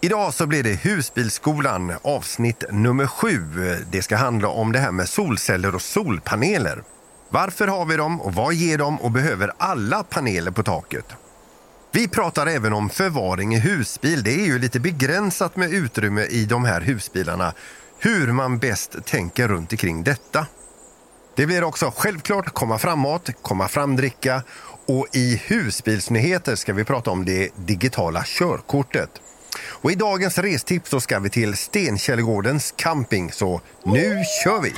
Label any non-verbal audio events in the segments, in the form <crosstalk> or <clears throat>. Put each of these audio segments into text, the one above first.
Idag så blir det husbilsskolan avsnitt nummer sju. Det ska handla om det här med solceller och solpaneler. Varför har vi dem och vad ger de och behöver alla paneler på taket? Vi pratar även om förvaring i husbil. Det är ju lite begränsat med utrymme i de här husbilarna. Hur man bäst tänker runt omkring detta. Det blir också självklart komma framåt, komma framdricka och i husbilsnyheter ska vi prata om det digitala körkortet. Och I dagens restips så ska vi till Stenkällegårdens camping, så nu kör vi!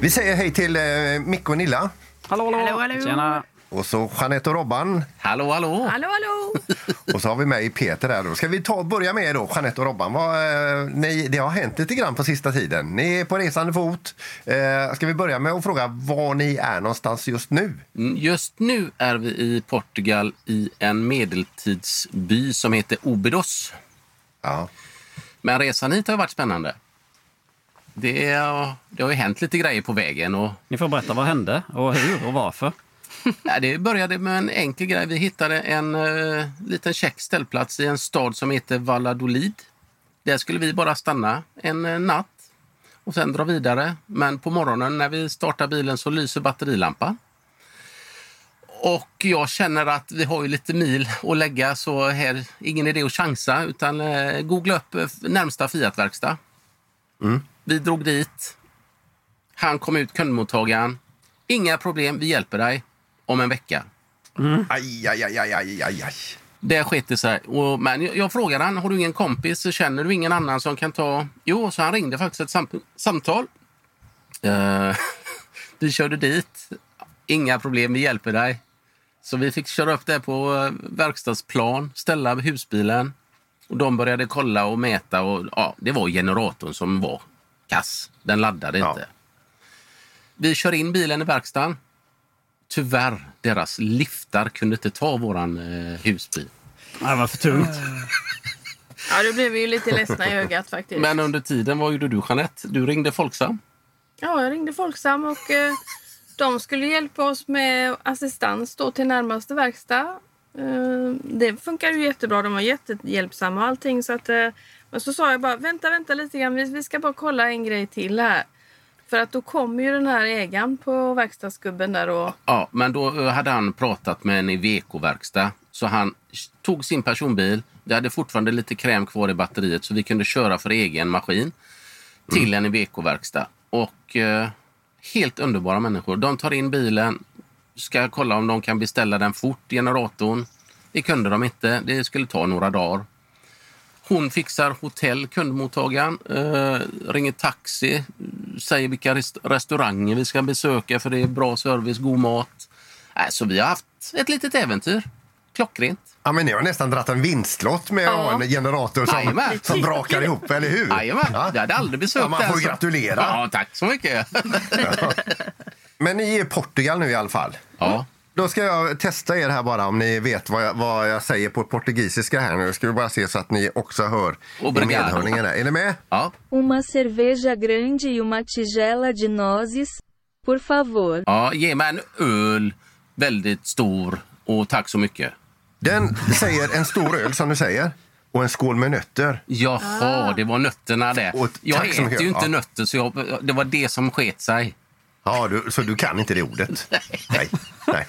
Vi säger hej till eh, Micke och Nilla Hallå, hallå. Hallå, hallå. Tjena. Och så Jeanette och Robban Hallå, hallå. Hallå, hallå! <laughs> och så har vi med Peter här. Då. Ska vi ta, börja med då, Jeanette och Robban? Vad, eh, ni, det har hänt lite grann på sista tiden. Ni är på resande fot. Eh, ska vi börja med att fråga var ni är någonstans just nu? Mm, Just nu är vi i Portugal i en medeltidsby som heter Obidos. Ja. Men resan hit har varit spännande. Det, är- det har ju hänt lite grejer på vägen. Och, Ni får berätta vad hände och hur och varför. <laughs> ja, det började med en enkel grej. Vi hittade en uh, liten check ställplats i en stad som heter Valladolid. Där skulle vi bara stanna en eh, natt och sen dra vidare. Men på morgonen när vi startar bilen så lyser batterilampan. Och jag känner att vi har ju lite mil att lägga så här, ingen idé att chansa utan eh, googla upp eh, närmsta Fiat-verkstad. Vi drog dit. Han kom ut kundmottagaren. Inga problem, vi hjälper dig om en vecka. Aj, aj, aj, aj, aj, aj, aj. Det sket det sig. Och, men jag, jag frågade han, har du ingen kompis? Känner du ingen annan som kan ta... Jo, så han ringde faktiskt ett sam samtal. Eh, <laughs> vi körde dit. Inga problem, vi hjälper dig. Så vi fick köra upp det på eh, verkstadsplan, ställa husbilen. Och de började kolla och mäta och ja, det var generatorn som var kass. Den laddade Ja. inte. Vi kör in bilen i verkstaden. Tyvärr, deras liftar kunde inte ta våran eh, husbil. Det var för tungt. Ja, då blev vi ju lite ledsna i ögat faktiskt. Men under tiden, vad gjorde du Jeanette? Du ringde Folksam. Ja, jag ringde Folksam och eh, de skulle hjälpa oss med assistans då till närmaste verkstad. Eh, det funkar ju jättebra. De var jättehjälpsamma och allting. Så att, eh, men så sa jag bara, vänta, vänta lite grann. Vi, vi ska bara kolla en grej till här. För att då kommer ju den här ägaren på verkstadsgubben där och... Ja, men då eh, hade han pratat med en Iveco-verkstad. Så han tog sin personbil. Det hade fortfarande lite kräm kvar i batteriet så vi kunde köra för egen maskin till en Iveco-verkstad. Och eh, helt underbara människor. De tar in bilen, ska kolla om de kan beställa den fort, generatorn. Det kunde de inte. Det skulle ta några dagar. Hon fixar hotell, kundmottagaren, eh, ringer taxi, säger vilka rest- restauranger vi ska besöka för det är bra service, god mat. Äh, så vi har haft ett litet äventyr. Klockrent. Ja, men ni har nästan dratt en vinstlott med ha en generator som, Jajamän. som brakar ihop, eller hur? Jajamän, Ja. jag hade aldrig besökt Ja, man får som- gratulera. Ja, tack så mycket. <laughs> Men ni är i Portugal nu i alla fall. ja. Då ska jag testa er här bara om ni vet vad jag, vad jag säger på portugisiska här nu. Ska vi bara se så att ni också hör i medhörningen. Där. Är ni med? Ja. Uma cerveja grande e uma tigela de nozes, por favor. ja, ge mig en öl, väldigt stor och tack så mycket. Den säger en stor öl som du säger och en skål med nötter. Jaha, det var nötterna det. Och Jag äter mycket. ju inte Ja. nötter så jag, det var det som sket sig. Ja, du, så du kan inte det ordet? <laughs> Nej. Nej.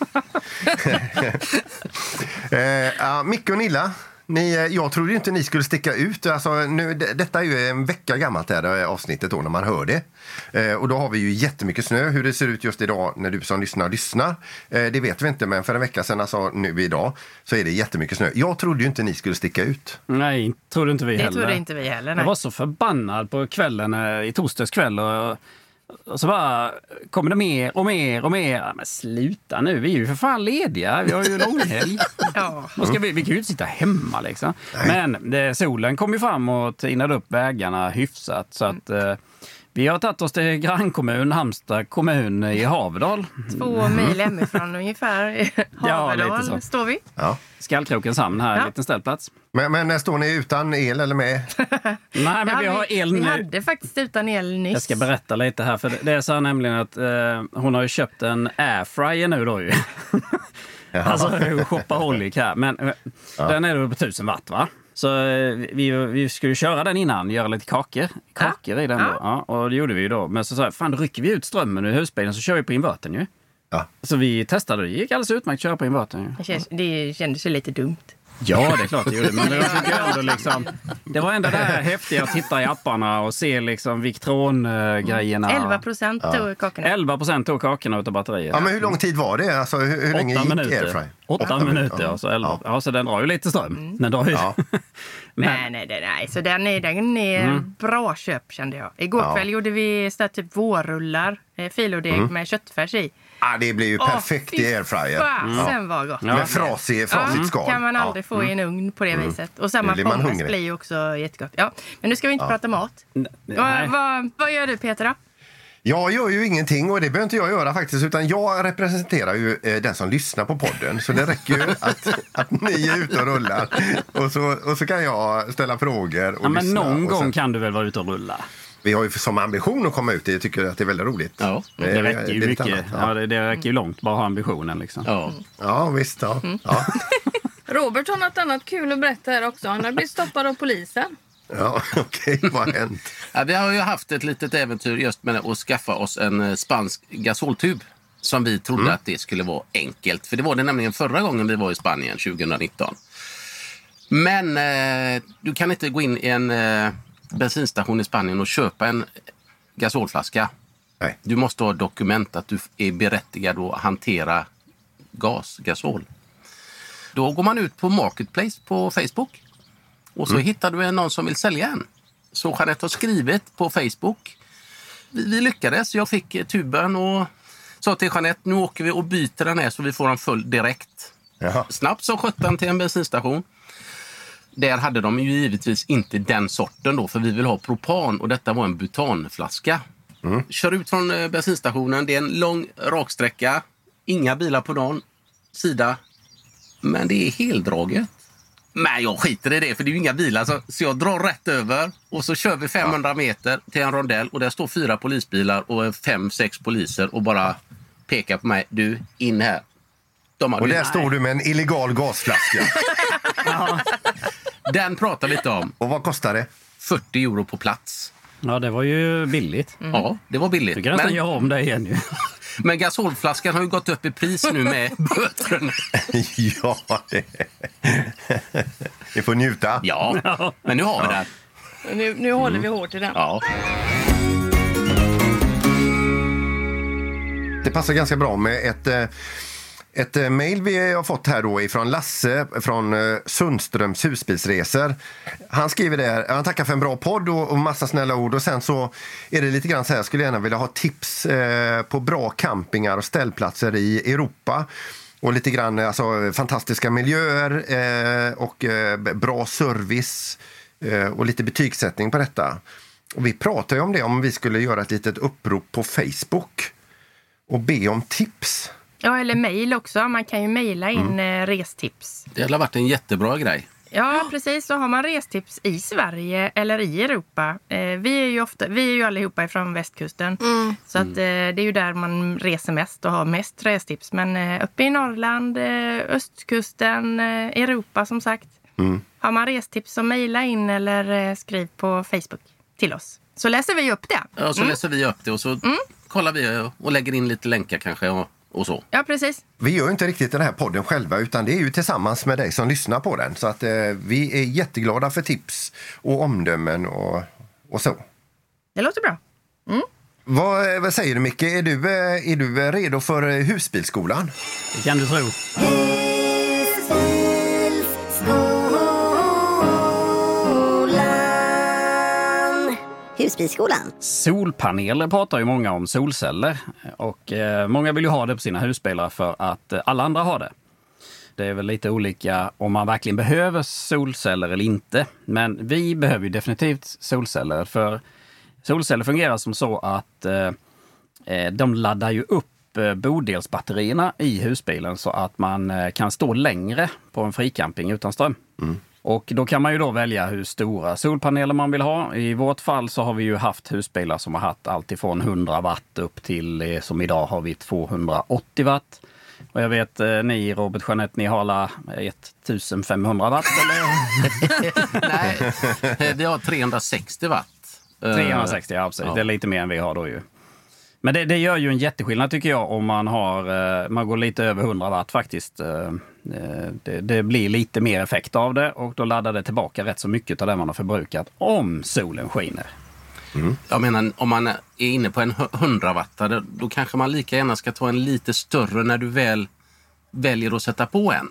<laughs> eh, ja, Micke och Nilla, Ni, eh, jag trodde inte ni skulle sticka ut. Alltså, nu, det, detta är ju en vecka gammalt det här eh, avsnittet då, när man hör det. Eh, och då har vi ju jättemycket snö. Hur det ser ut just idag när du som lyssnar lyssnar, eh, det vet vi inte. Men för en vecka sedan, alltså nu idag, så är det jättemycket snö. Jag trodde ju inte ni skulle sticka ut. Nej, trodde inte vi Det heller. trodde inte vi heller. Jag Nej. var så förbannad på kvällen, eh, i torsdags kväll. Och, och så bara kommer det mer och mer och mer. Ja, Men sluta nu, vi är ju för fan lediga. Vi har ju långhelg. <laughs> Ja. Ska vi, vi kan ju inte sitta hemma liksom. Men det, solen kom ju fram och tinade upp vägarna hyfsat. Så att, eh, vi har tagit oss till grannkommun, Halmstad kommun i Haverdal. Två mil hemifrån ungefär. i <laughs> Ja, lite Haverdal så. står vi. Ja. Skallkrokens hamn här, en Ja. liten ställplats. Men, men står ni utan el eller med? <laughs> Nej, men Ja, vi har el vi nu. hade faktiskt utan el nyss. Jag ska berätta lite här. För det- är så här nämligen att eh, hon har ju köpt en airfryer nu då ju. <laughs> alltså shopaholic här. Men eh, den är då på 1000 watt va? Så eh, vi, vi skulle köra den innan, göra lite kakor, kakor i den då. Ja, och det gjorde vi ju då. Men så sa jag, fan då rycker vi ut strömmen ur husbilen så kör vi på invertern ju. Ja. Så vi testade det. Det gick alldeles utmärkt att köra på invertern. ju. Det, känns, det kändes ju lite dumt. Ja, det är klart det gjorde. Men jag tycker ändå liksom, det var ändå det här häftiga att titta i apparna och se liksom Victron-grejerna. 11 procent tog kakorna. 11 procent tog kakorna utav batteriet. Ja, men hur lång tid var det? Alltså, hur, hur länge Åtta gick minuter. airfry? Åtta, minuter, alltså elva. Ja. Ja. så den drar ju lite ström. Den drar ju... Ja. <laughs> Nej, nej, nej, nej. Så den är, den är bra köp kände jag. Igår Ja. kväll gjorde vi så typ vårrullar, eh, filodeg med köttfärs i. Ah, det blir ju perfekt i airfryer. Fasen vad gott. Ja. Med frasig, frasigt skal. kan man aldrig Ja. Mm. få i en ugn på det viset. Och samma blir pommes hungrig. blir ju också jättegott. Ja, men nu ska vi inte prata mat. Vad, vad, vad gör du Peter då? Jag gör ju ingenting och det behöver inte jag göra faktiskt utan jag representerar ju eh, den som lyssnar på podden så det räcker ju att, <laughs> att ni är ute och rullar och så, och så kan jag ställa frågor och Ja, men lyssna. någon och gång sen, kan du väl vara ute och rulla? Vi har ju som ambition att komma ut, jag tycker att det är väldigt roligt. Ja, Det räcker ju lite mycket. annat, Ja, Ja. det, det räcker ju långt, bara ha ambitionen liksom. Ja. ja, visst. Ja. Mm. Ja. <laughs> Robert har något annat kul att berätta här också. Han har blivit stoppad av polisen. Ja, <laughs> okej, vad har hänt? Ja, vi har ju haft ett litet äventyr just med att skaffa oss en eh, spansk gasoltub. Som vi trodde att det skulle vara enkelt. För det var det nämligen förra gången vi var i Spanien 2019. Men eh, du kan inte gå in i en eh, bensinstation i Spanien och köpa en gasolflaska. Nej. Du måste ha dokument att du är berättigad att hantera gas, gasol. Då går man ut på Marketplace på Facebook och så hittar du en- någon som vill sälja en. Så Jeanette har skrivit på Facebook. Vi, vi lyckades. Jag fick tuben och sa till Jeanette nu åker vi och byter den här så vi får den full direkt. Jaha. Snabbt som sjutton till en bensinstation. Där hade de ju givetvis inte den sorten då för vi vill ha propan och detta var en butanflaska. Kör ut från eh, bensinstationen. Det är en lång raksträcka. Inga bilar på någon sida. Men det är heldraget. Men jag skiter i det för det är ju inga bilar. Så, så jag drar rätt över och så kör vi 500 meter till en rondell och där står fyra polisbilar och fem, sex poliser och bara pekar på mig. Du, in här. Och där står du med en illegal gasflaska. <laughs> <laughs> Den pratar vi inte om. Och vad kostar det? 40 euro på plats. Ja, det var ju billigt. Ja, det var billigt. Du kan nästan göra om det igen ju. <laughs> men gasolflaskan har ju gått upp i pris nu med <laughs> böterna. ja, det... Ni får njuta. Ja, men nu har vi den. Nu, nu håller vi hårt i den. Ja. Det passar ganska bra med ett, eh, ett eh, mejl vi har fått här då ifrån Lasse från eh, Sundströms husbilsresor. Han skriver där, han tackar för en bra podd och, och massa snälla ord och sen så är det lite grann så här, jag skulle gärna vilja ha tips eh, på bra campingar och ställplatser i Europa. Och lite grann alltså, fantastiska miljöer eh, och eh, bra service eh, och lite betygssättning på detta. Och vi pratade ju om det om vi skulle göra ett litet upprop på Facebook och be om tips. Ja, eller mejl också. Man kan ju mejla in eh, restips. Det har varit en jättebra grej. Ja, precis. Så har man restips i Sverige eller i Europa. Eh, vi, är ju ofta, vi är ju allihopa från västkusten. Så att, eh, det är ju där man reser mest och har mest restips. Men eh, uppe i Norrland, eh, östkusten, eh, Europa som sagt. Har man restips så mejla in eller eh, skriv på Facebook till oss. Så läser vi upp det. Ja, så läser vi upp det och så kollar vi och lägger in lite länkar kanske och, och så. Ja, precis. Vi gör ju inte riktigt den här podden själva utan det är ju tillsammans med dig som lyssnar på den. Så att eh, vi är jätteglada för tips och omdömen och, och så. Det låter bra. Vad, eh, vad säger du Micke? Är du, eh, är du eh, redo för husbilsskolan? Det kan du tro. Husbilsskolan. Solpaneler pratar ju många om, solceller. Och eh, många vill ju ha det på sina husbilar för att eh, alla andra har det. Det är väl lite olika om man verkligen behöver solceller eller inte. Men vi behöver ju definitivt solceller för solceller fungerar som så att eh, de laddar ju upp bodelsbatterierna i husbilen så att man kan stå längre på en fricamping utan ström. Och då kan man ju då välja hur stora solpaneler man vill ha. I vårt fall så har vi ju haft husbilar som har haft allt ifrån 100 watt upp till eh, som idag har vi 280 watt. Och jag vet eh, ni Robert Jeanette, ni har alla 1500 watt eller? <laughs> Nej, eh, vi har 360 watt. Eh, 360, ja precis. ja. Det är lite mer än vi har då ju. Men det, det gör ju en jätteskillnad tycker jag om man har, eh, man går lite över 100 watt faktiskt. Eh, Det, det blir lite mer effekt av det och då laddar det tillbaka rätt så mycket av det man har förbrukat om solen skiner. Jag menar, om man är inne på en 100 wattare då kanske man lika gärna ska ta en lite större när du väl väljer att sätta på en.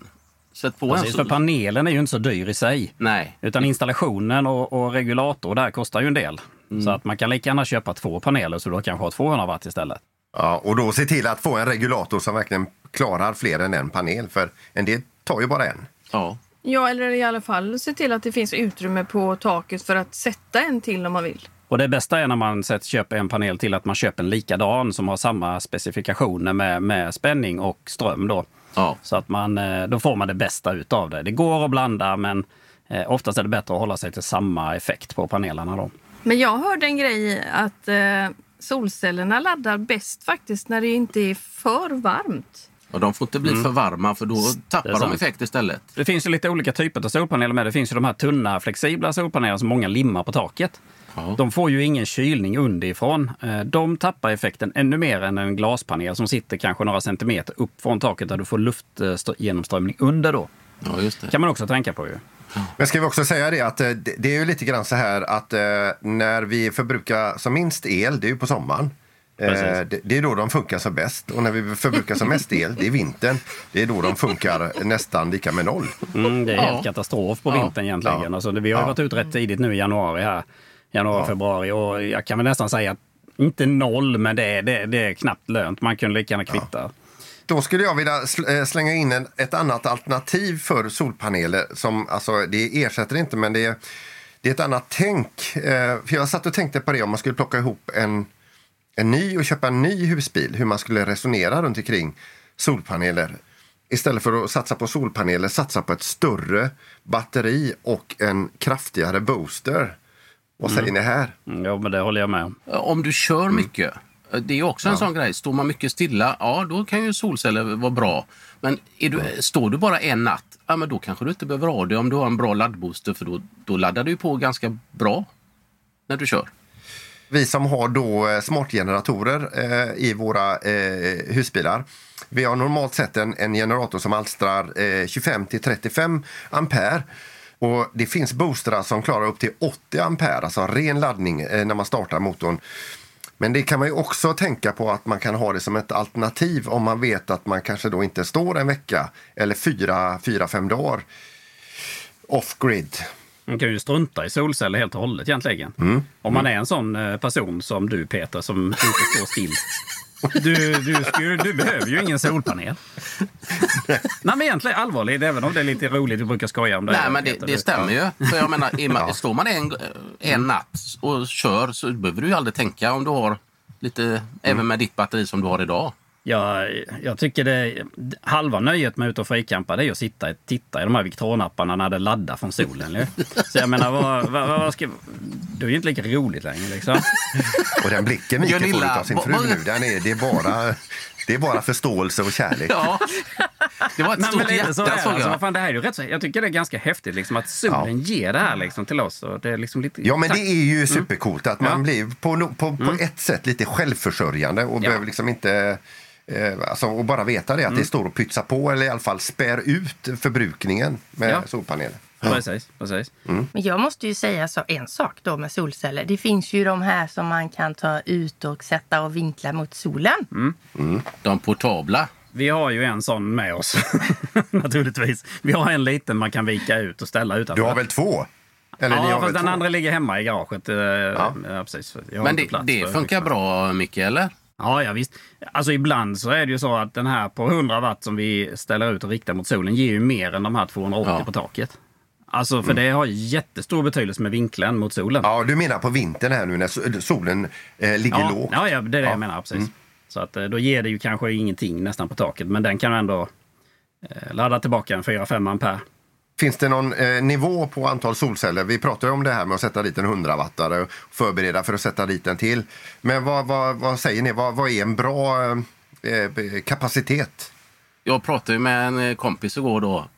Sätt på Precis, en för så... panelen är ju inte så dyr i sig. Nej. Utan installationen och, och regulator där kostar ju en del. Så att man kan lika gärna köpa två paneler så du kanske har 200 watt istället. Ja, och då se till att få en regulator som verkligen klarar fler än en panel. För en del tar ju bara en. Ja. Ja, eller i alla fall se till att det finns utrymme på taket för att sätta en till om man vill. Och det bästa är när man sett, köper en panel till att man köper en likadan som har samma specifikationer med, med spänning och ström. Då. Ja. Så att man, eh, då får man det bästa utav det. Det går att blanda men eh, oftast är det bättre att hålla sig till samma effekt på panelerna. Då. Men jag hörde en grej att eh, solcellerna laddar bäst faktiskt när det inte är för varmt. Och de får inte bli för varma för då Mm. Tappar de effekt istället. Det finns ju lite olika typer av solpaneler med. Det finns ju de här tunna flexibla solpanelerna som många limmar på taket. Ja. De får ju ingen kylning underifrån. Eh, De tappar effekten ännu mer än en glaspanel som sitter kanske några centimeter upp från taket där du får luftgenomströmning under då. Ja, just det. kan man också tänka på ju. Men ska vi också säga det att eh, det är ju lite grann så här att eh, när vi förbrukar som minst el, det är ju på sommaren. Eh, Precis. det, är då de funkar som bäst. Och när vi förbrukar som mest el, det är vintern. Det är då de funkar nästan lika med noll. Mm, det är Ja. helt katastrof på Ja. vintern egentligen. Ja. Alltså, det- vi har ju Ja. varit ut rätt tidigt nu i januari här. Januari, februari och jag kan väl nästan säga att inte noll, men det är, det, det är knappt lönt. Man kunde lika gärna kvitta. Då skulle jag vilja sl- eh, slänga in en, ett annat alternativ för solpaneler. Som, alltså, det ersätter inte, men det är, det är ett annat tänk. Eh, för jag satt och tänkte på det om man skulle plocka ihop en, en ny och köpa en ny husbil. Hur man skulle resonera runt omkring solpaneler. Istället för att satsa på solpaneler, satsa på ett större batteri och en kraftigare booster. Vad säger ni här? Mm, ja, men det håller jag med om. Om du kör mycket, eh, det är också en sån grej. Står man mycket stilla, ja då kan ju solceller vara bra. Men du, står du bara en natt, ja men då kanske du inte behöver ha det om du har en bra laddbooster för då, då laddar du på ganska bra när du kör. Vi som har då eh, smartgeneratorer eh, i våra eh, husbilar. Vi har normalt sett en, en generator som alstrar eh, 25 till 35 ampere. Och det finns boostrar som klarar upp till 80 ampere, alltså ren laddning eh, när man startar motorn. Men det kan man ju också tänka på att man kan ha det som ett alternativ om man vet att man kanske då inte står en vecka eller fyra, fyra fem dagar off-grid. Man kan ju strunta i solceller helt och hållet egentligen. Mm. Om man är en sån eh, person som du Peter som inte står still. <laughs> Du, du, skulle- du behöver ju ingen solpanel. Nej men egentligen allvarligt, även om det är lite roligt, vi brukar skoja om det. Nej men det, det stämmer ju. För jag menar, man, står man en, en natt och kör så behöver du ju aldrig tänka om du har lite, även med ditt batteri som du har idag. Jag, jag tycker det halva nöjet med att ut och frikampa det är att sitta och titta i de här Victronapparna när det laddar från solen. Så jag menar, vad, vad, vad ska, det är ju inte lika roligt längre liksom. Och den blicken Mikael får av sin fru nu, den är, det, är bara, det är bara förståelse och kärlek. Ja, det var ett stort hjärta Alltså, fan, det här är ju rätt så, jag tycker det är ganska häftigt liksom, att solen ger det här liksom, till oss. Och det är liksom lite, Ja, men det är ju supercoolt att man Ja. blir på, på, på ett sätt lite självförsörjande och Ja. behöver liksom inte alltså, och bara veta det, att det står och pytsar på eller i alla fall spär ut förbrukningen med Ja. solpaneler. Precis, precis. Men jag måste ju säga så, en sak då med solceller. Det finns ju de här som man kan ta ut och sätta och vinkla mot solen. De portabla. Vi har ju en sån med oss, <laughs> naturligtvis. Vi har en liten man kan vika ut och ställa utanför. Du har väl två? Eller ni ja, har fast väl den två? andra ligger hemma i garaget. eh, Ja. precis. Jag har Men det, plats det funkar bra, Micke, eller? Ja, ja, visst. Alltså ibland så är det ju så att den här på 100 watt som vi ställer ut och riktar mot solen ger ju mer än de här 280 Ja. på taket. Alltså för det har jättestor betydelse med vinkeln mot solen. Ja, du menar på vintern här nu när so- solen eh, ligger ja, lågt? ja, ja, det är det Ja. jag menar. Precis. Så att eh, då ger det ju kanske ingenting nästan på taket. Men den kan ändå eh, ladda tillbaka en 4-5 ampere. Finns det någon eh, nivå på antal solceller? Vi pratar ju om det här med att sätta dit en 100-wattare och förbereda för att sätta dit en till. Men vad, vad, vad säger ni? Vad, vad är en bra eh, eh, kapacitet? Jag pratade med en eh, kompis igår då.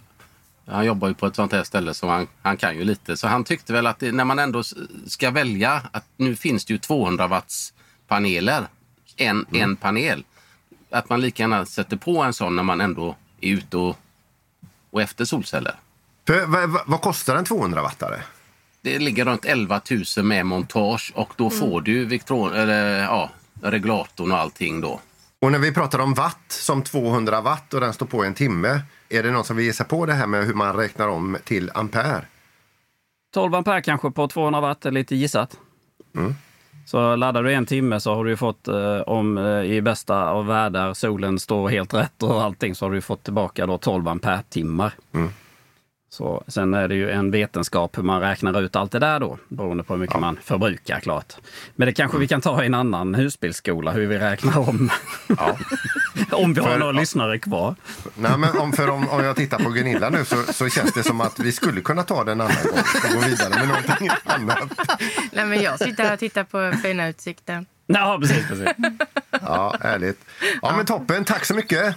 Han jobbar ju på ett sånt här ställe så han, han kan ju lite. Så han tyckte väl att det, när man ändå ska välja att nu finns det ju 200 watts paneler. En, en panel. Att man lika gärna sätter på en sån när man ändå är ute och, och efter solceller. För, vad, vad- kostar en 200-wattare? Det ligger runt 11 000 med montage och då får du Victor, eller, ja, regulatorn och allting då. Och när vi pratar om watt som 200 watt och den står på en timme. Är det någon som vill sig på det här med hur man räknar om till ampere? 12 ampere kanske på 200 watt, är lite gissat. Så laddar du en timme så har du fått, eh, om eh, i bästa av världar solen står helt rätt och allting, så har du fått tillbaka då 12 ampere timmar. Så, sen är det ju en vetenskap hur man räknar ut allt det där då, beroende på hur mycket man förbrukar klart. Men det kanske vi kan ta i en annan husbilsskola, hur vi räknar om. <laughs> om vi har För- några lyssnare kvar. Nej, men om, för om, om jag tittar på Gunilla nu så, så känns det som att vi skulle kunna ta den en annan gång och gå vidare med någonting annat. Nej, men jag sitter här och tittar på fina utsikten. Ja, precis. precis. Ja, härligt. Ja, men toppen. Tack så mycket.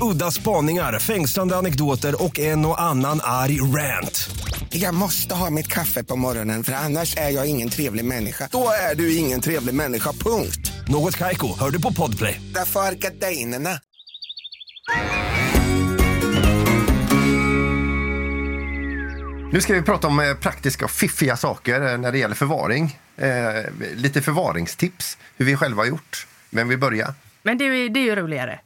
Udda spaningar, fängslande anekdoter och en och annan arg rant. Jag måste ha mitt kaffe på morgonen för annars är jag ingen trevlig människa. Då är du ingen trevlig människa, punkt. Något Kaiko, hör du på Podplay. Därför är gardinerna. Nu ska vi prata om eh, praktiska och fiffiga saker eh, när det gäller förvaring. Eh, lite förvaringstips, hur vi själva har gjort. Vem vill börja? Men det är, det är ju roligare.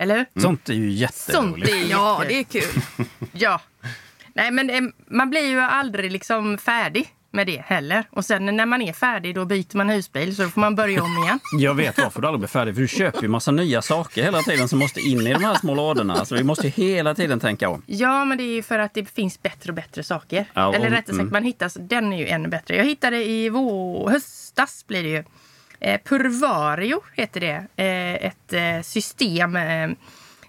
Eller hur? Sånt är ju Sånt jätteroligt. är ju <laughs> Ja, det är kul. <laughs> Ja. Nej, men eh, man blir ju aldrig liksom färdig med det heller. Och sen när man är färdig då byter man husbil så då får man börja om igen. <laughs> Jag vet varför du aldrig blir färdig, för du köper ju massa nya saker hela tiden som måste in i de här små lådorna. Så vi måste ju hela tiden tänka om. Ja, men det är ju för att det finns bättre och bättre saker. Ja, Eller rättare sagt, mm. man hittar, den är ju ännu bättre. Jag hittade i vår, höstas blir det ju. Eh, Purvario heter det. Eh, ett eh, system. Eh,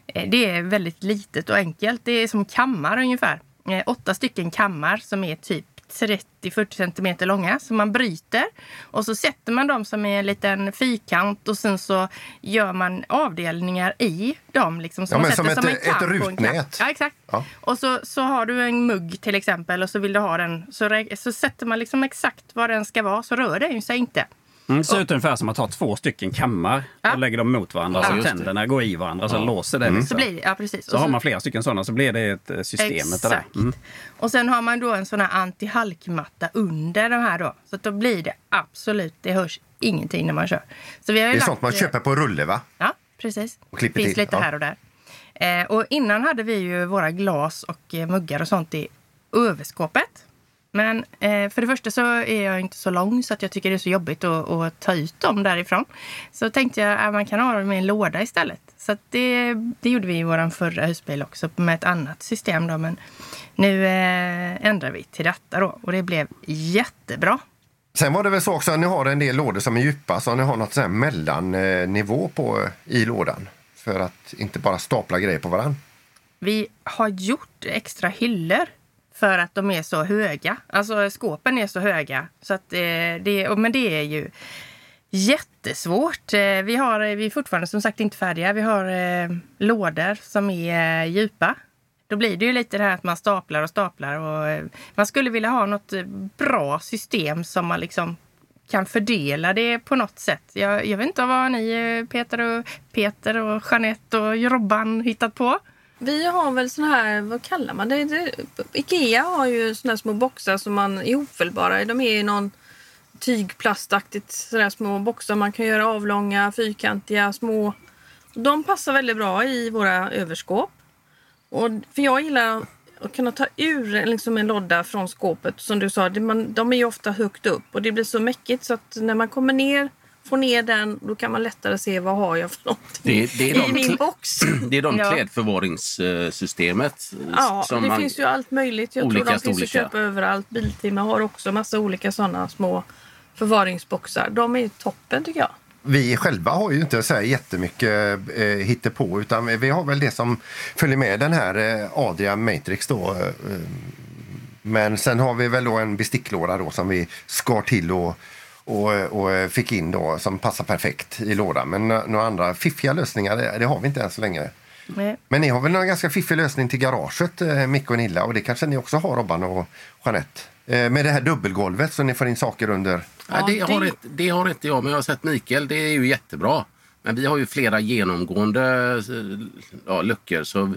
eh, det är väldigt litet och enkelt. Det är som kammar ungefär. Åtta stycken kammar som är typ 30-40 centimeter långa som man bryter. Och så sätter man dem som är en liten fyrkant och sen så gör man avdelningar i dem. Liksom, så Ja, men som ett- kam ett rutnät. Ja, exakt. Ja. Och så, så har du en mugg till exempel och så vill du ha den. Så, så sätter man liksom exakt vad den ska vara så rör den ju sig inte. Mm, det ser ut ungefär som att ha två stycken kammar Ja. och lägger dem mot varandra Ja, så tänderna går i varandra så låser det. Så Liksom. blir det, ja precis. Så Och har man flera stycken sådana så blir det ett eh, system. Exakt. Mm. Och sen har man då en sån här antihalkmatta under de här då. Så att då blir det absolut, det hörs ingenting när man kör. Så vi har ju Det är lagt, sånt man eh, köper på rulle, va? Ja, precis. Och klipper finns till, lite ja. här och där. Eh, och innan hade vi ju våra glas och eh, muggar och sånt i överskåpet. Men eh, för det första så är jag inte så lång så att jag tycker det är så jobbigt att, att ta ut dem därifrån. Så tänkte jag att man kan ha dem i en låda istället. Så det, det gjorde vi i vår förra husbil också med ett annat system. Då. Men nu eh, ändrar vi till detta då och det blev jättebra. Sen var det väl så också att ni har en del lådor som är djupa så ni har något sån mellannivå på, i lådan. För att inte bara stapla grejer på varandra. Vi har gjort extra hyllor för att de är så höga. Alltså skåpen är så höga. Så att, eh, det, men det är ju jättesvårt. Eh, vi, har, eh, vi är fortfarande som sagt inte färdiga. Vi har eh, lådor som är eh, djupa. Då blir det ju lite det här att man staplar och staplar. Och, eh, man skulle vilja ha något eh, bra system som man liksom kan fördela det på något sätt. Jag, jag vet inte vad ni, eh, Peter och, Peter och Jeanette och Robban hittat på. Vi har väl såna här, vad kallar man det? det Ikea har ju såna här små boxar som man är ofällbara. De är i någon tygplastaktigt sådär små boxar. Man kan göra avlånga, fyrkantiga, små. De passar väldigt bra i våra överskåp. Och, för jag gillar att kunna ta ur liksom en låda från skåpet. Som du sa, det, man, de är ju ofta högt upp och det blir så mäckigt så att när man kommer ner får ner den, då kan man lättare se vad har jag för någonting Det, det är de, i min box. <clears throat> det är de Ja. klädförvaringssystemet. Ja, som det man- finns ju allt möjligt. Jag olika tror de finns att köpa överallt. Biltema har också massa olika sådana små förvaringsboxar. De är toppen tycker jag. Vi själva har ju inte så här jättemycket eh, hittepå utan vi har väl det som följer med den här eh, Adria Matrix då. Eh, men sen har vi väl då en besticklåda då som vi skar till och, och, och fick in då som passar perfekt i lådan. Men nå- några andra fiffiga lösningar det, det har vi inte än så länge. Nej. Men ni har väl någon ganska fiffig lösning till garaget, eh, Micke och Nilla och det kanske ni också har Robban och Jeanette? Eh, med det här dubbelgolvet så ni får in saker under. Ja, det, har inte, det har inte jag, men jag har sett Mikael. Det är ju jättebra. Men vi har ju flera genomgående eh, ja, luckor. Så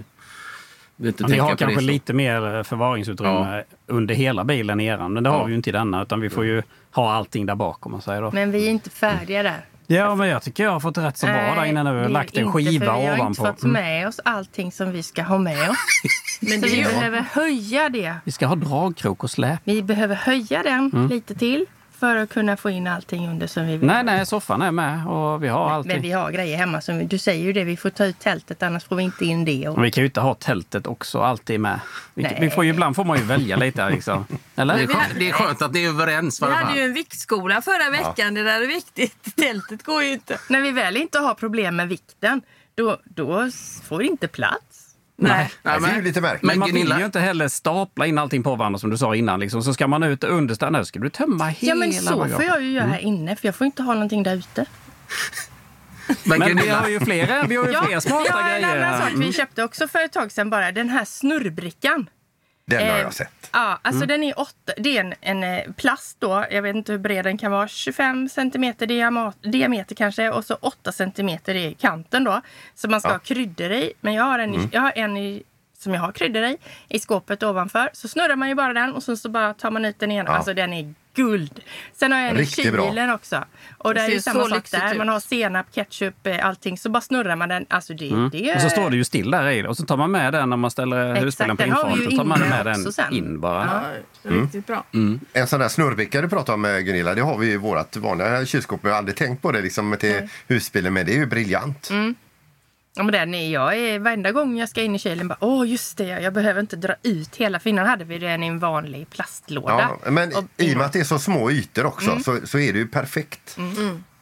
vi inte Ja, ni har på kanske det lite mer eh, förvaringsutrymme under hela bilen i eran. Men det har Ja. vi ju inte i denna. Utan vi får ju ha allting där bak om man säger då. Men vi är inte färdiga där. Ja, men jag tycker jag har fått rätt så bra där innan nu. Lagt en skiva för Vi har inte ovanpå. fått Mm. med oss allting som vi ska ha med oss. <laughs> Men så vi behöver höja det. Vi ska ha dragkrok och släp. Vi behöver höja den Mm. lite till för att kunna få in allting under som vi vill. Nej, nej, soffan är med och vi har allting. Men vi har grejer hemma. Som, du säger ju det, vi får ta ut tältet annars får vi inte in det. Och, Men vi kan ju inte ha tältet också alltid med. Vi, Nej. vi får ju, ibland får man ju välja lite. Liksom. <laughs> Eller? Det är, skönt, det är skönt att ni är överens. Vi hade ju en viktskola förra veckan. Det där är viktigt. <laughs> Tältet går ju inte. När vi väl inte har problem med vikten, då, då får vi inte plats. Nej. Nej, det är ju lite märkligt. Men man Gunilla- vill ju inte heller stapla in allting på varandra som du sa innan. Liksom. Så ska man ut och underställa, nu ska du tömma hela Ja men så får bagaget. jag ju göra här inne för jag får inte ha någonting där ute. <laughs> Men, Men vi har ju flera, vi har ju fler smarta vi har en grejer. annan sak vi Mm. köpte också för ett tag sedan bara. Den här snurrbrickan. Den har Eh, jag sett. Ja, alltså den är åtta, det är en, en eh, plast då. Jag vet inte hur bred den kan vara. 25 centimeter diama- diameter kanske och så 8 centimeter i kanten då. Så man ska ha kryddor i. Men jag har en, i, jag har en i, som jag har kryddor i, i skåpet ovanför. Så snurrar man ju bara den och sen så bara tar man ut den igen. Ja. Alltså den är guld. Sen har jag en Riktigt i bra. kylen också. Och Det det är ju samma så sak där. ut. Man har senap, ketchup, eh, allting. Så bara snurrar man den. Alltså det, Mm. det Och så står det ju still där i. Och så tar man med den när man ställer husbilen på ju infarten. tar man med den sen. in bara. Ja, riktigt bra. En sån där snurrbricka du pratar om eh, Gunilla, det har vi i vårt vanliga kylskåp. Men jag har aldrig tänkt på det liksom, till husbilen, men det är ju briljant. Ja, men den är, jag är, varenda gång jag ska in i kylen bara åh just det, jag behöver inte dra ut hela. För innan hade vi den i en vanlig plastlåda. Ja, men Och i och med att det är så små ytor också så, så är det ju perfekt.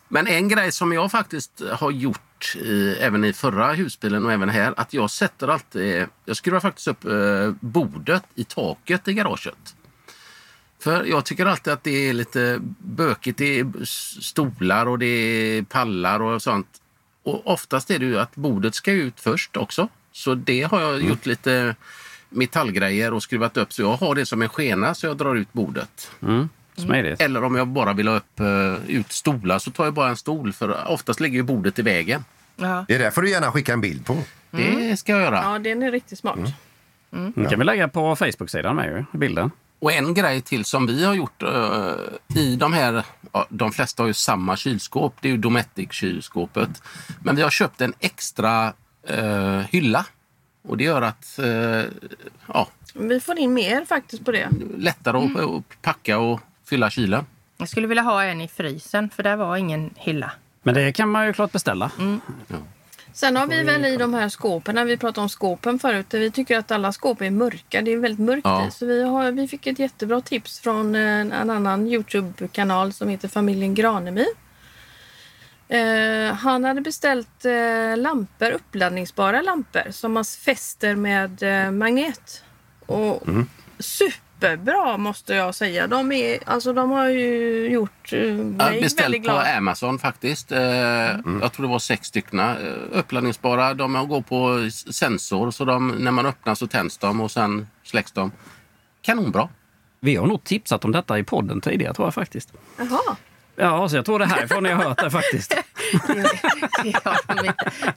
Men en grej som jag faktiskt har gjort i, även i förra husbilen och även här, att jag sätter alltid... Jag skruvar faktiskt upp eh, bordet i taket i garaget. För jag tycker alltid att det är lite bökigt. Det är stolar och det är pallar och sånt. Och oftast är det ju att bordet ska ut först också. Så det har jag gjort lite metallgrejer och skruvat upp så jag har det som en skena så jag drar ut bordet. Mm. Smidigt. Eller om jag bara vill ha upp, eh, ut stolar så tar jag bara en stol för oftast ligger ju bordet i vägen. Ja. Det är därför du gärna skickar en bild på. Det ska jag göra. Ja, den är riktigt smart. Den kan vi lägga på Facebook-sidan med ju, bilden. Och en grej till som vi har gjort eh, i de här, de flesta har ju samma kylskåp, det är ju Dometic-kylskåpet. Men vi har köpt en extra eh, hylla. Och det gör att, eh, ja, Vi får in mer faktiskt på det. Lättare att att packa och fylla kylen. Jag skulle vilja ha en i frysen för där var ingen hylla. Men det kan man ju klart beställa. Sen har vi väl i de här skåpen, när vi pratade om skåpen förut, vi tycker att alla skåp är mörka. Det är väldigt mörkt Ja. i. Så vi, har, vi fick ett jättebra tips från en, en annan Youtube-kanal som heter Familjen Granemy. Eh, han hade beställt eh, lampor, uppladdningsbara lampor som man fäster med eh, magnet. Och Superbra måste jag säga. De, är, alltså, de har ju gjort eh, mig har väldigt beställt på glad. Amazon faktiskt. Eh, Jag tror det var sex stycken. eh, Uppladdningsbara. De går på sensor så de, när man öppnar så tänds de och sen släcks de. Kanonbra. Vi har nog tipsat om detta i podden tidigare tror jag faktiskt. Jaha. Ja, så jag tror det härifrån jag har hört det faktiskt. <laughs> Ja,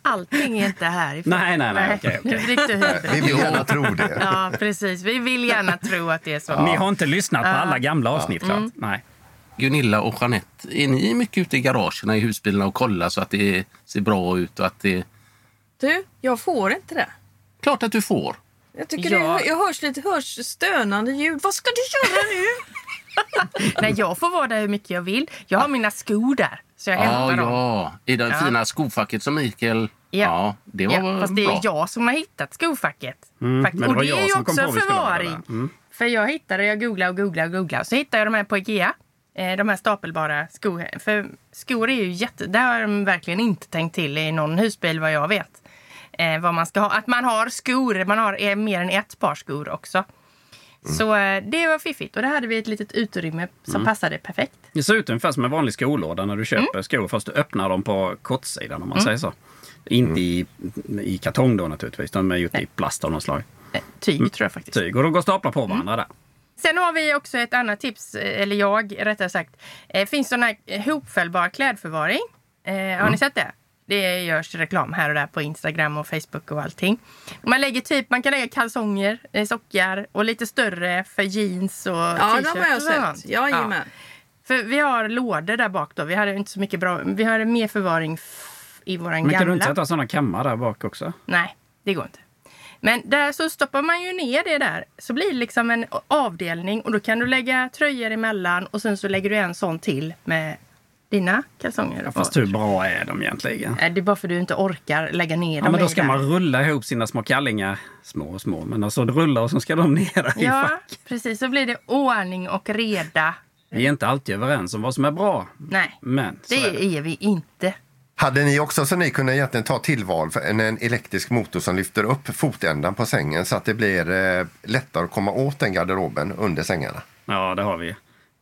Allting är inte härifrån. Nej, nej, nej, okej, okej. Vi vill gärna tro det. Ja, precis. Vi vill gärna tro att det är så. Ni har inte lyssnat på alla gamla avsnitt klart? Mm. Nej. Gunilla och Jeanette, är ni mycket ute i garagerna i husbilarna och kollar så att det ser bra ut och att det... Du, jag får inte det. Klart att du får. Jag tycker Ja. det, jag hörs lite hörs stönande ljud. Vad ska du göra nu? <laughs> Nej, jag får vara där hur mycket jag vill. Jag har mina skor där, så jag Ja, hämtar dem. ja. I det Ja. fina skofacket som Mikael... Ja. Ja, det var Ja, fast det är bra. jag som har hittat skofacket. Mm, men det och det är ju som kom också det förvaring. Mm. För jag hittade, jag googlade och googlade och googlade. Så hittade jag de här på Ikea. Eh, De här stapelbara skor. För skor är ju jätte... Där har de verkligen inte tänkt till i någon husbil vad jag vet. Eh, vad man ska ha. Att man har skor. Man har eh, mer än ett par skor också. Så eh, det var fiffigt. Och där hade vi ett litet utrymme som Mm. passade perfekt. Det ser ut ungefär som en vanlig skolåda när du köper skor fast du öppnar dem på kortsidan om man Mm. säger så. Inte i, i kartong då naturligtvis, de är gjorda i plast av något slag. Eh, Tyg tror jag faktiskt. Tyg och de går stapla på varandra där. Sen har vi också ett annat tips, eh, eller jag rättare sagt. Eh, finns sån här eh, hopfällbar klädförvaring. Eh, har ni sett det? Det görs reklam här och där på Instagram och Facebook och allting. Man lägger typ, man kan lägga kalsonger, eh, sockar och lite större för jeans och Ja, t-shirts de har jag sett. Jajamän. För vi har lådor där bak då. Vi hade inte så mycket bra, vi hade mer förvaring f- i våran Men kan gamla. du inte sätta sådana kammar där bak också? Nej, det går inte. Men där så stoppar man ju ner det där. Så blir det liksom en avdelning och då kan du lägga tröjor emellan och sen så lägger du en sån till med dina kalsonger. Ja, fast hur bra är de egentligen? Nej, Det är bara för att du inte orkar lägga ner Ja, dem men då i ska där. man rulla ihop sina små kallingar. Små och små, men alltså rulla och så ska de <laughs> ner i Ja, fack. precis. Så blir det ordning och reda. Vi är inte alltid överens om vad som är bra. Nej, Men så är det. det är vi inte. Hade ni också så ni kunde egentligen ta tillval för en, en elektrisk motor som lyfter upp fotändan på sängen så att det blir eh, lättare att komma åt den garderoben under sängarna? Ja, det har vi.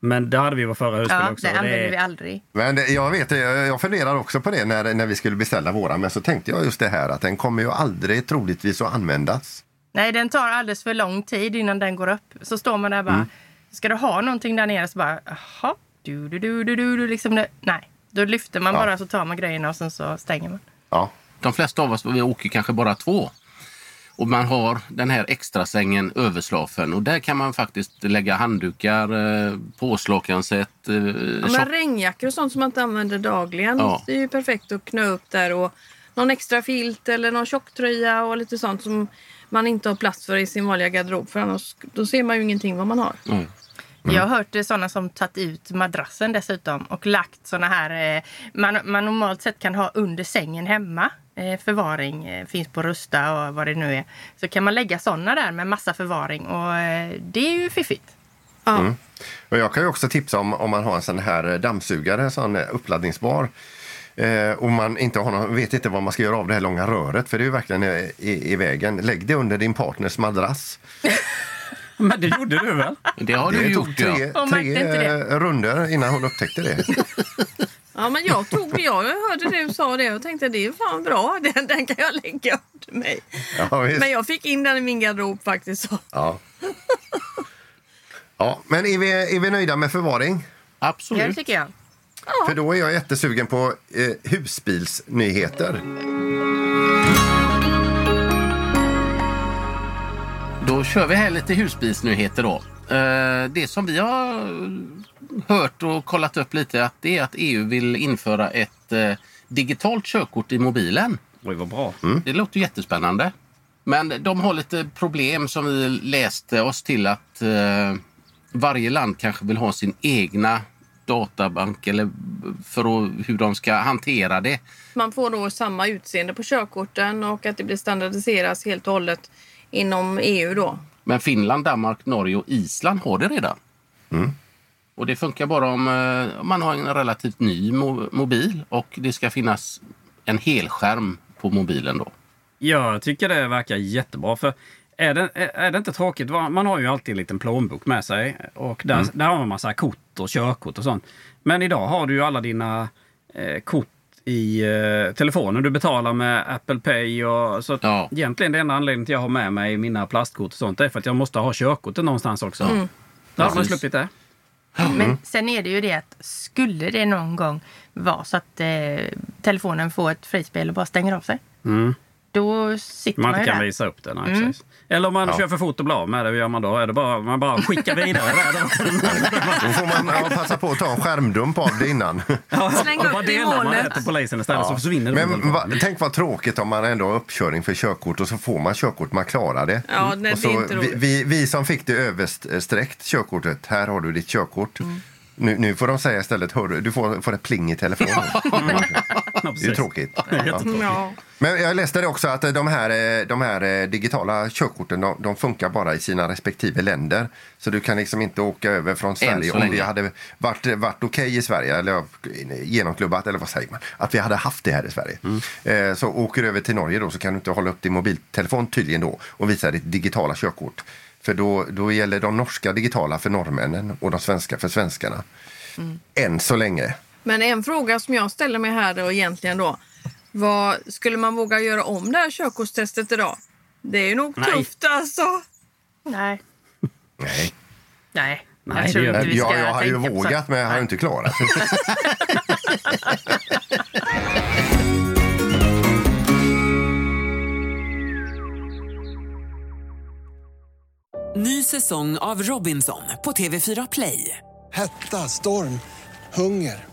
Men det hade vi vår förra husbil Ja, också. det och använder är- vi aldrig. Men det- jag vet, jag jag funderar också på det när, när vi skulle beställa våra. Men så tänkte jag just det här att den kommer ju aldrig troligtvis att användas. Nej, den tar alldeles för lång tid innan den går upp. Så står man där bara, Mm. ska du ha någonting där nere så bara, jaha, du, du, du, du, du, du, liksom det. Nej, då lyfter man Ja. bara så tar man grejerna och sen så stänger man. Ja. De flesta av oss vi åker kanske bara två. Och man har den här extra sängen överslafen och där kan man faktiskt lägga handdukar, eh, påslakanset, eh, Ja, men regnjackor och sånt som man inte använder dagligen. Ja. Det är ju perfekt att knö upp där. Och någon extra filt eller någon tjocktröja och lite sånt som man inte har plats för i sin vanliga garderob. För annars då ser man ju ingenting vad man har. Jag har hört det sådana som tagit ut madrassen dessutom och lagt såna här eh, man, man normalt sett kan ha under sängen hemma. Eh, förvaring eh, finns på Rusta och vad det nu är. Så kan man lägga såna där med massa förvaring och eh, det är ju fiffigt. Mm. Och jag kan ju också tipsa om om man har en sån här dammsugare, sån eh, uppladdningsbar. Eh, och man inte har någon, vet inte vad man ska göra av det här långa röret för det är ju verkligen eh, i, i vägen. Lägg det under din partners madrass. <laughs> Men det gjorde du väl? Det har du det gjort, tog tre, ja. Tre inte det. eh, runder innan hon upptäckte det. <laughs> Ja, men jag tog jag hörde du sa det och tänkte det är fan bra. <laughs> Den, den kan jag lägga under mig. Ja, visst. Men jag fick in den i min garderob faktiskt. Så. Ja. ja, men är vi, är vi nöjda med förvaring? Absolut. Det tycker jag. För då är jag jättesugen på eh, husbilsnyheter. Då kör vi här lite husbilsnyheter då. Eh, Det som vi har hört och kollat upp lite att det är att EU vill införa ett eh, digitalt körkort i mobilen. Oj, vad bra. Det låter jättespännande. Men de har lite problem som vi läste oss till att eh, varje land kanske vill ha sin egna databank eller för att, hur de ska hantera det. Man får då samma utseende på körkorten och att det blir standardiseras helt och hållet inom EU då. Men Finland, Danmark, Norge och Island har det redan. Och det funkar bara om, eh, om man har en relativt ny mo- mobil och det ska finnas en helskärm på mobilen då. Jag tycker det verkar jättebra. För är det, är det inte tråkigt? Man har ju alltid en liten plånbok med sig. Och där, Mm. där har man massa kort och körkort och sånt. Men idag har du ju alla dina eh, kort i eh, telefonen. Du betalar med Apple Pay. Och, så att Egentligen det enda anledningen till att jag har med mig mina plastkort och sånt är för att jag måste ha körkortet någonstans också. Mm. Då har man sluppit det. Men sen är det ju det att skulle det någon gång vara så att eh, telefonen får ett frispel och bara stänger av sig. Mm. Då sitter Man man, inte kan där. visa upp det. Nej, Mm. Eller om man Ja. kör för fort och blir av med det, hur gör man då? Är det bara, man bara skickar vidare <laughs> då? Får man ja, passa på att ta en skärmdump av det innan. <laughs> Släng och upp bara det delar man det till polisen istället så försvinner det. Men va, tänk vad tråkigt om man ändå har uppkörning för körkort och så får man körkort, man klarar det. Ja, nej, och det är så, inte vi, vi, vi som fick det översträckt körkortet, här har du ditt körkort. Nu, nu får de säga istället, hörru, du får, får ett pling i telefonen. <laughs> det är ju tråkigt. Ja. Ja. Men jag läste det också att de här, eh, de här eh, digitala körkorten de, de funkar bara i sina respektive länder. Så du kan liksom inte åka över från Sverige. Om det länge. hade varit, varit okej i Sverige, eller genomklubbat, eller vad säger man, att vi hade haft det här i Sverige. Eh, Så åker du över till Norge då så kan du inte hålla upp din mobiltelefon tydligen då och visa ditt digitala körkort. För då, då gäller de norska digitala för norrmännen och de svenska för svenskarna. Än så länge. Men en fråga som jag ställer mig här då egentligen då. Vad, skulle man våga göra om det här körkortstestet idag? Det är ju nog Nej. tufft alltså. Nej. Nej. Nej. Nej, jag tror inte vi ska Ja, jag har ju vågat men jag har ju inte klarat. <laughs> Ny säsong av Robinson på TV4 Play. Hetta, storm, hunger.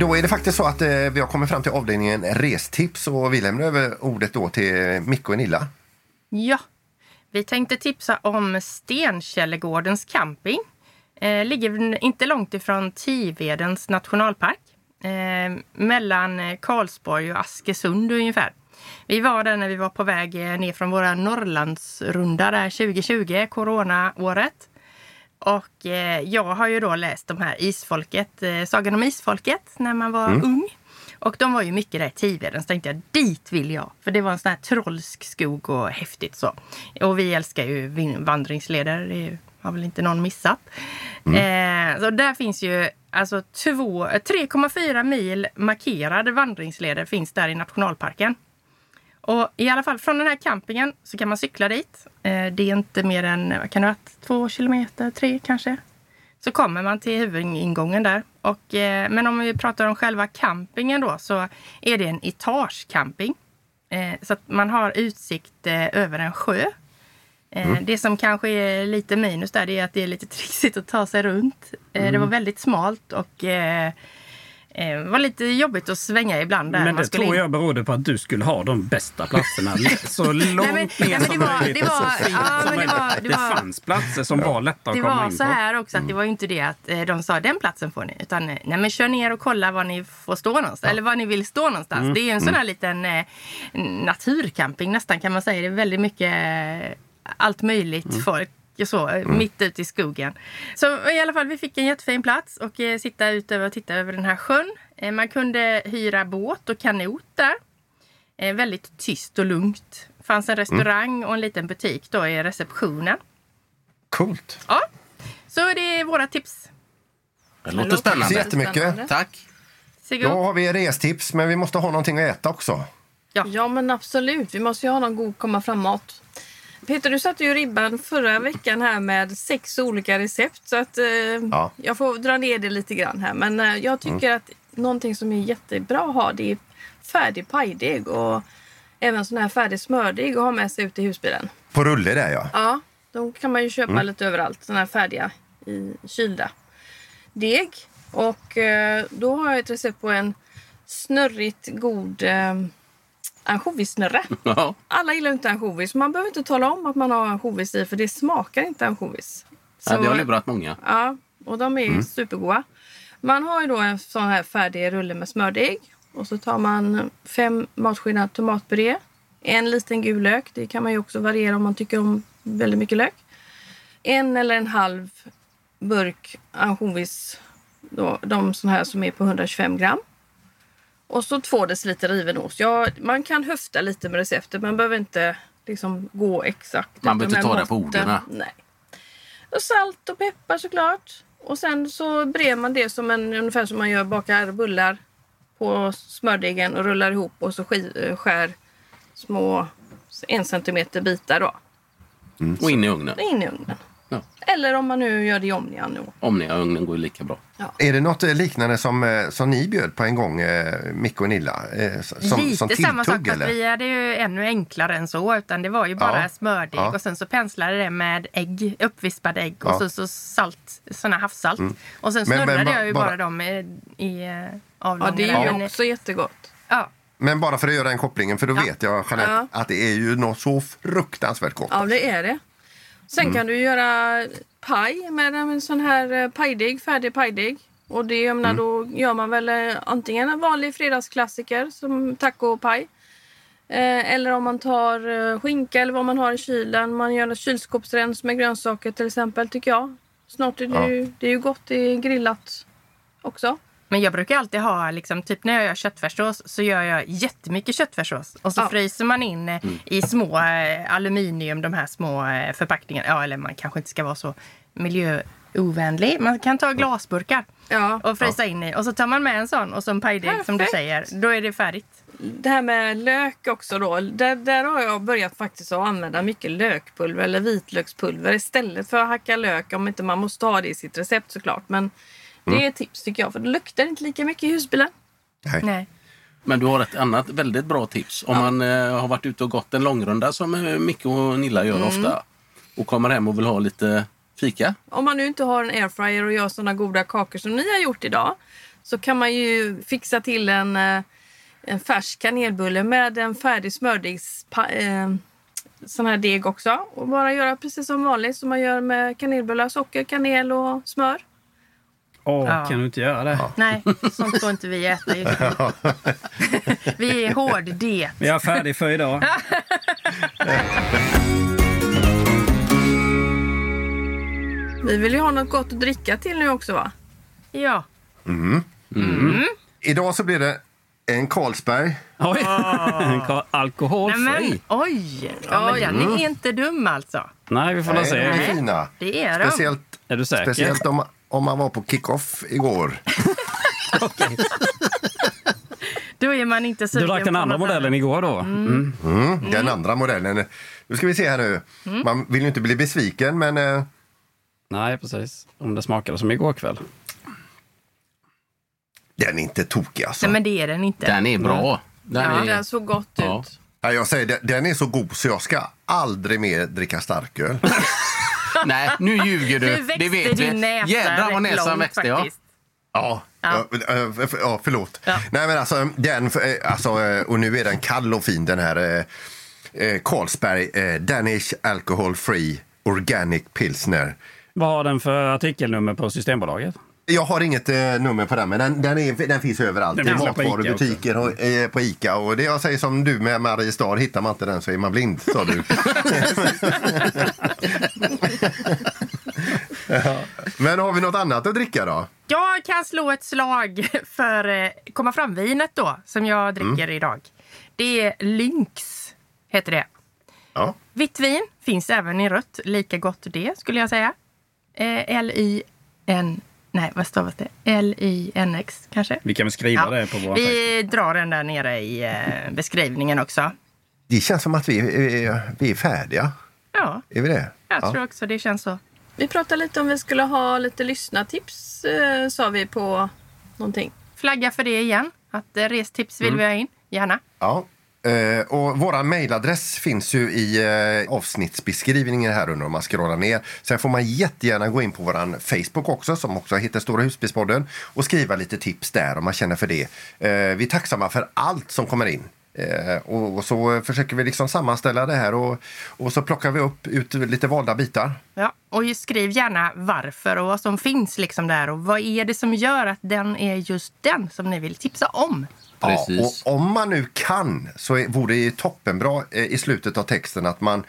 Då är det faktiskt så att eh, vi har kommit fram till avdelningen restips och vi lämnar över ordet då till Micke och Nilla. Ja, vi tänkte tipsa om Stenkällegårdens camping. Eh, ligger inte långt ifrån Tivedens nationalpark. Eh, mellan Karlsborg och Askersund ungefär. Vi var där när vi var på väg eh, ner från våra Norrlandsrunda där 2020, coronaåret. Och eh, jag har ju då läst de här Isfolket, eh, Sagan om Isfolket när man var Mm. ung. Och de var ju mycket där i Tiveden. Så tänkte jag, dit vill jag. För det var en sån här trollsk skog och häftigt så. Och vi älskar ju vandringsleder. Det har väl inte någon missat. Eh, så där finns ju alltså två- eh, 3,4 mil markerade vandringsleder finns där i nationalparken. Och i alla fall från den här campingen så kan man cykla dit. Eh, det är inte mer än, kan det vara, två kilometer, tre kanske. Så kommer man till huvudingången där. Och, eh, men om vi pratar om själva campingen då så är det en etagecamping. Eh, så att man har utsikt över en sjö. Mm. Det som kanske är lite minus där det är att det är lite <laughs> trixigt att ta sig runt. Eh, Det Mm. var väldigt smalt och eh, eh, var lite jobbigt att svänga ibland. Där Men det tror in. jag berodde på att du skulle ha de bästa platserna. <laughs> Så långt Nej, men- ner nej, som det var- möjligt. det var- så fint ja, som det möjligt. var- det det var- fanns platser som var lätta att Det komma var in så på. här också att det var ju inte det att eh, de sa den platsen får ni. Utan eh, nej men kör ner och kolla var ni får stå någonstans. Eller var ni vill stå någonstans. Mm. Det är ju en sån Mm. här liten eh, naturcamping nästan kan man säga. Det är väldigt mycket allt möjligt Mm. folk. Och Så, eh, Mm. mitt ute i skogen. Så i alla fall, vi fick en jättefin plats och eh, sitta ut över och titta över den här sjön. Eh, man kunde hyra båt och kanot där. Eh, väldigt tyst och lugnt. Det fanns en restaurang och en liten butik då i receptionen. Coolt. Ja, så det är våra tips. Det låter spännande. Så jättemycket. Tack. Sigurd? Då har vi restips, men vi måste ha någonting att äta också. Ja. ja, men absolut. Vi måste ju ha någon god komma fram-mat. Peter, du satte ju ribban förra veckan här med sex olika recept. Så att, eh, Ja. jag får dra ner det lite grann här. Men eh, jag tycker att någonting som är jättebra att ha det är färdig pajdeg och även sån här färdig smördeg att ha med sig ut i husbilen. På rulle där ja. Ja, de kan man ju köpa lite överallt. Såna här färdiga i kylda deg. Och eh, då har jag ett recept på en snurrigt god eh, ansjovissnurra. Ja. Alla gillar inte ansjovis. Man behöver inte tala om att man har ansjovis i för det smakar inte ansjovis. Ja, det har lurat många. Ja, och de är supergoda. Man har ju då en sån här färdig rulle med smördeg. Och så tar man fem matskedar tomatpuré. En liten gul lök. Det kan man ju också variera om man tycker om väldigt mycket lök. En eller en halv burk ansjovis. Då, de såna här som är på 125 gram. Och så två deciliter riven ost. Ja, man kan höfta lite med receptet. Man behöver inte liksom gå exakt. Man behöver inte ta det på orden. Nej. Och salt och peppar såklart. Och sen så brer man det som en, ungefär som man gör bakar bullar på smördegen och rullar ihop och så eh, skär små en centimeter bitar då. Och in i ugnen. In i ugnen. Ja. Eller om man nu gör det i Omnian nu. Omnia-ugnen går ju lika bra. Är det något eh, liknande som, eh, som ni bjöd på en gång, eh, Micke och Nilla? Som, Lite som samma sak, tilltugg fast eller? vi hade ju ännu enklare än så. Utan det var ju bara Ja. smördeg Ja. och sen så penslade det med ägg, uppvispade ägg Ja. och så, så salt, såna havssalt. Och sen Men- men snurrade ba- jag ju bara- bara, dem i, i eh, Ja, avlånga. det är ju Men, också jättegott. ja. Men bara för att göra den kopplingen, för då vet jag Jeanette, Ja. att det är ju något så fruktansvärt gott. Ja, det är det. Sen kan du göra paj med en sån här eh, pajdeg, färdig pajdeg. Och det, jag menar, då gör man väl eh, antingen en vanlig fredagsklassiker som tacopaj. Eh, eller om man tar eh, skinka eller vad man har i kylen. Man gör en kylskåpsrens med grönsaker till exempel tycker jag. Snart är det, Ja. ju, det är ju gott i grillat också. Men jag brukar alltid ha, liksom, typ när jag gör köttfärssås så gör jag jättemycket köttfärssås. Och så Ja. fryser man in eh, i små eh, aluminium, de här små eh, förpackningarna. Ja, eller man kanske inte ska vara så miljöovänlig. Man kan ta glasburkar Ja. och frysa in i. Och så tar man med en sån och så en pajdeg som du säger. Då är det färdigt. Det här med lök också då. Där, där har jag börjat faktiskt att använda mycket lökpulver eller vitlökspulver istället för att hacka lök. Om inte man måste ha det i sitt recept såklart. Men det är ett tips tycker jag. För det luktar inte lika mycket i husbilen. Nej. Nej. Men du har ett annat väldigt bra tips. Om man eh, har varit ute och gått en långrunda som eh, Micke och Nilla gör ofta och kommer hem och vill ha lite fika. Om man nu inte har en airfryer och gör sådana goda kakor som ni har gjort idag. Så kan man ju fixa till en, eh, en färsk kanelbulle med en färdig smördegs eh, sån här deg också. Och bara göra precis som vanligt som man gör med kanelbullar. Socker, kanel och smör. Åh, Ja. kan du inte göra det? Nej, sånt får inte vi äta just nu. <laughs> vi är hård diet. Vi är färdig för idag. <laughs> Vi vill ju ha något gott att dricka till nu också va? Ja. Idag så blir det en Carlsberg. Oj! En ka- Nej, Alkoholfri. men, oj! Ja, men den är inte dum alltså. Nej, vi får väl Nej, de är se. fina. Det är de. Speciellt, Är du säker? speciellt om, om man var på kick-off igår. Då är man inte Du sugen drack den andra modellen igår då? Mm. Mm, Den andra modellen. Nu ska vi se här nu. Man vill ju inte bli besviken men eh, Nej, precis. Om det smakade som igår kväll. den är inte tokig alltså. Nej, men det är den inte. Den är bra. Den Ja, är, den såg gott Ja. ut. Ja, jag säger, den, den är så god så jag ska aldrig mer dricka starköl. <laughs> Nej, nu ljuger Nu du. växte Det vet vi. din näsa Jädrar vad näsan långt växte. Ja. Ja, Ja. ja. ja, förlåt. Ja. Nej men alltså, den, eh, alltså, eh, och nu är den kall och fin den här eh, eh, Carlsberg eh, Danish Alcohol Free Organic Pilsner. Vad har den för artikelnummer på Systembolaget? Jag har inget eh, nummer på den, men den, den, är, den finns överallt. Den I matvarubutiker och eh, på Ica. Och det jag säger som du med Mariestad, hittar man inte den så är man blind, sa du. <laughs> ja. Men har vi något annat att dricka då? Jag kan slå ett slag för eh, komma fram-vinet då, som jag dricker Mm. idag. Det är Lynx, heter det. Ja. Vitt vin finns även i rött. Lika gott det, skulle jag säga. Eh, L-I-N... Nej, vad stavas det? L-I-N-X, kanske? Vi kan väl skriva Ja. det på vår Vi drar den där nere i eh, beskrivningen också. Det känns som att vi, är- vi är färdiga. Ja, Är vi det? jag Ja. tror också det känns så. Vi pratade lite om vi skulle ha lite lyssnartips, eh, sa vi på någonting. Flagga för det igen. Att eh, restips vill Mm. vi ha in. Gärna. Ja. Eh, och vår mejladress finns ju i eh, avsnittsbeskrivningen här under om man scrollar ner. Sen får man jättegärna gå in på vår Facebook också som också heter Stora husbilspodden och skriva lite tips där om man känner för det. Eh, vi är tacksamma för allt som kommer in. Eh, och, och så försöker vi liksom sammanställa det här och, och så plockar vi upp ut lite valda bitar. Ja, och skriv gärna varför och vad som finns liksom där. Och vad är det som gör att den är just den som ni vill tipsa om? Ja, och om man nu kan så vore det ju toppenbra eh, i slutet av texten att man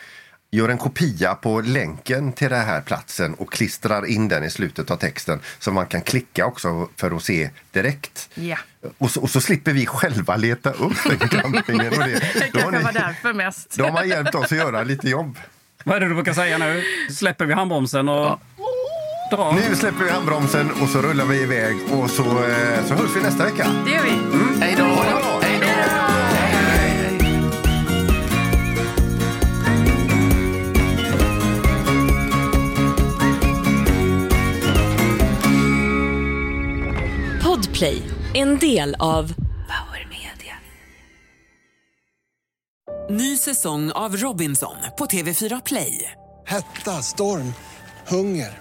gör en kopia på länken till den här platsen och klistrar in den i slutet av texten så man kan klicka också för att se direkt. Ja. Och så, och så slipper vi själva leta upp den campingen. <laughs> Och det, Det kanske var därför mest. då har hjälpt oss att göra lite jobb. Vad är det du brukar säga nu? Släpper vi handbromsen och drar? Nu släpper vi handbromsen och så rullar vi iväg och så, eh, så hörs vi nästa vecka. Det gör vi. Hej då! Ha det bra! Podplay, en del av Power Media. Ny säsong av Robinson på TV4 Play. Hetta, storm, hunger.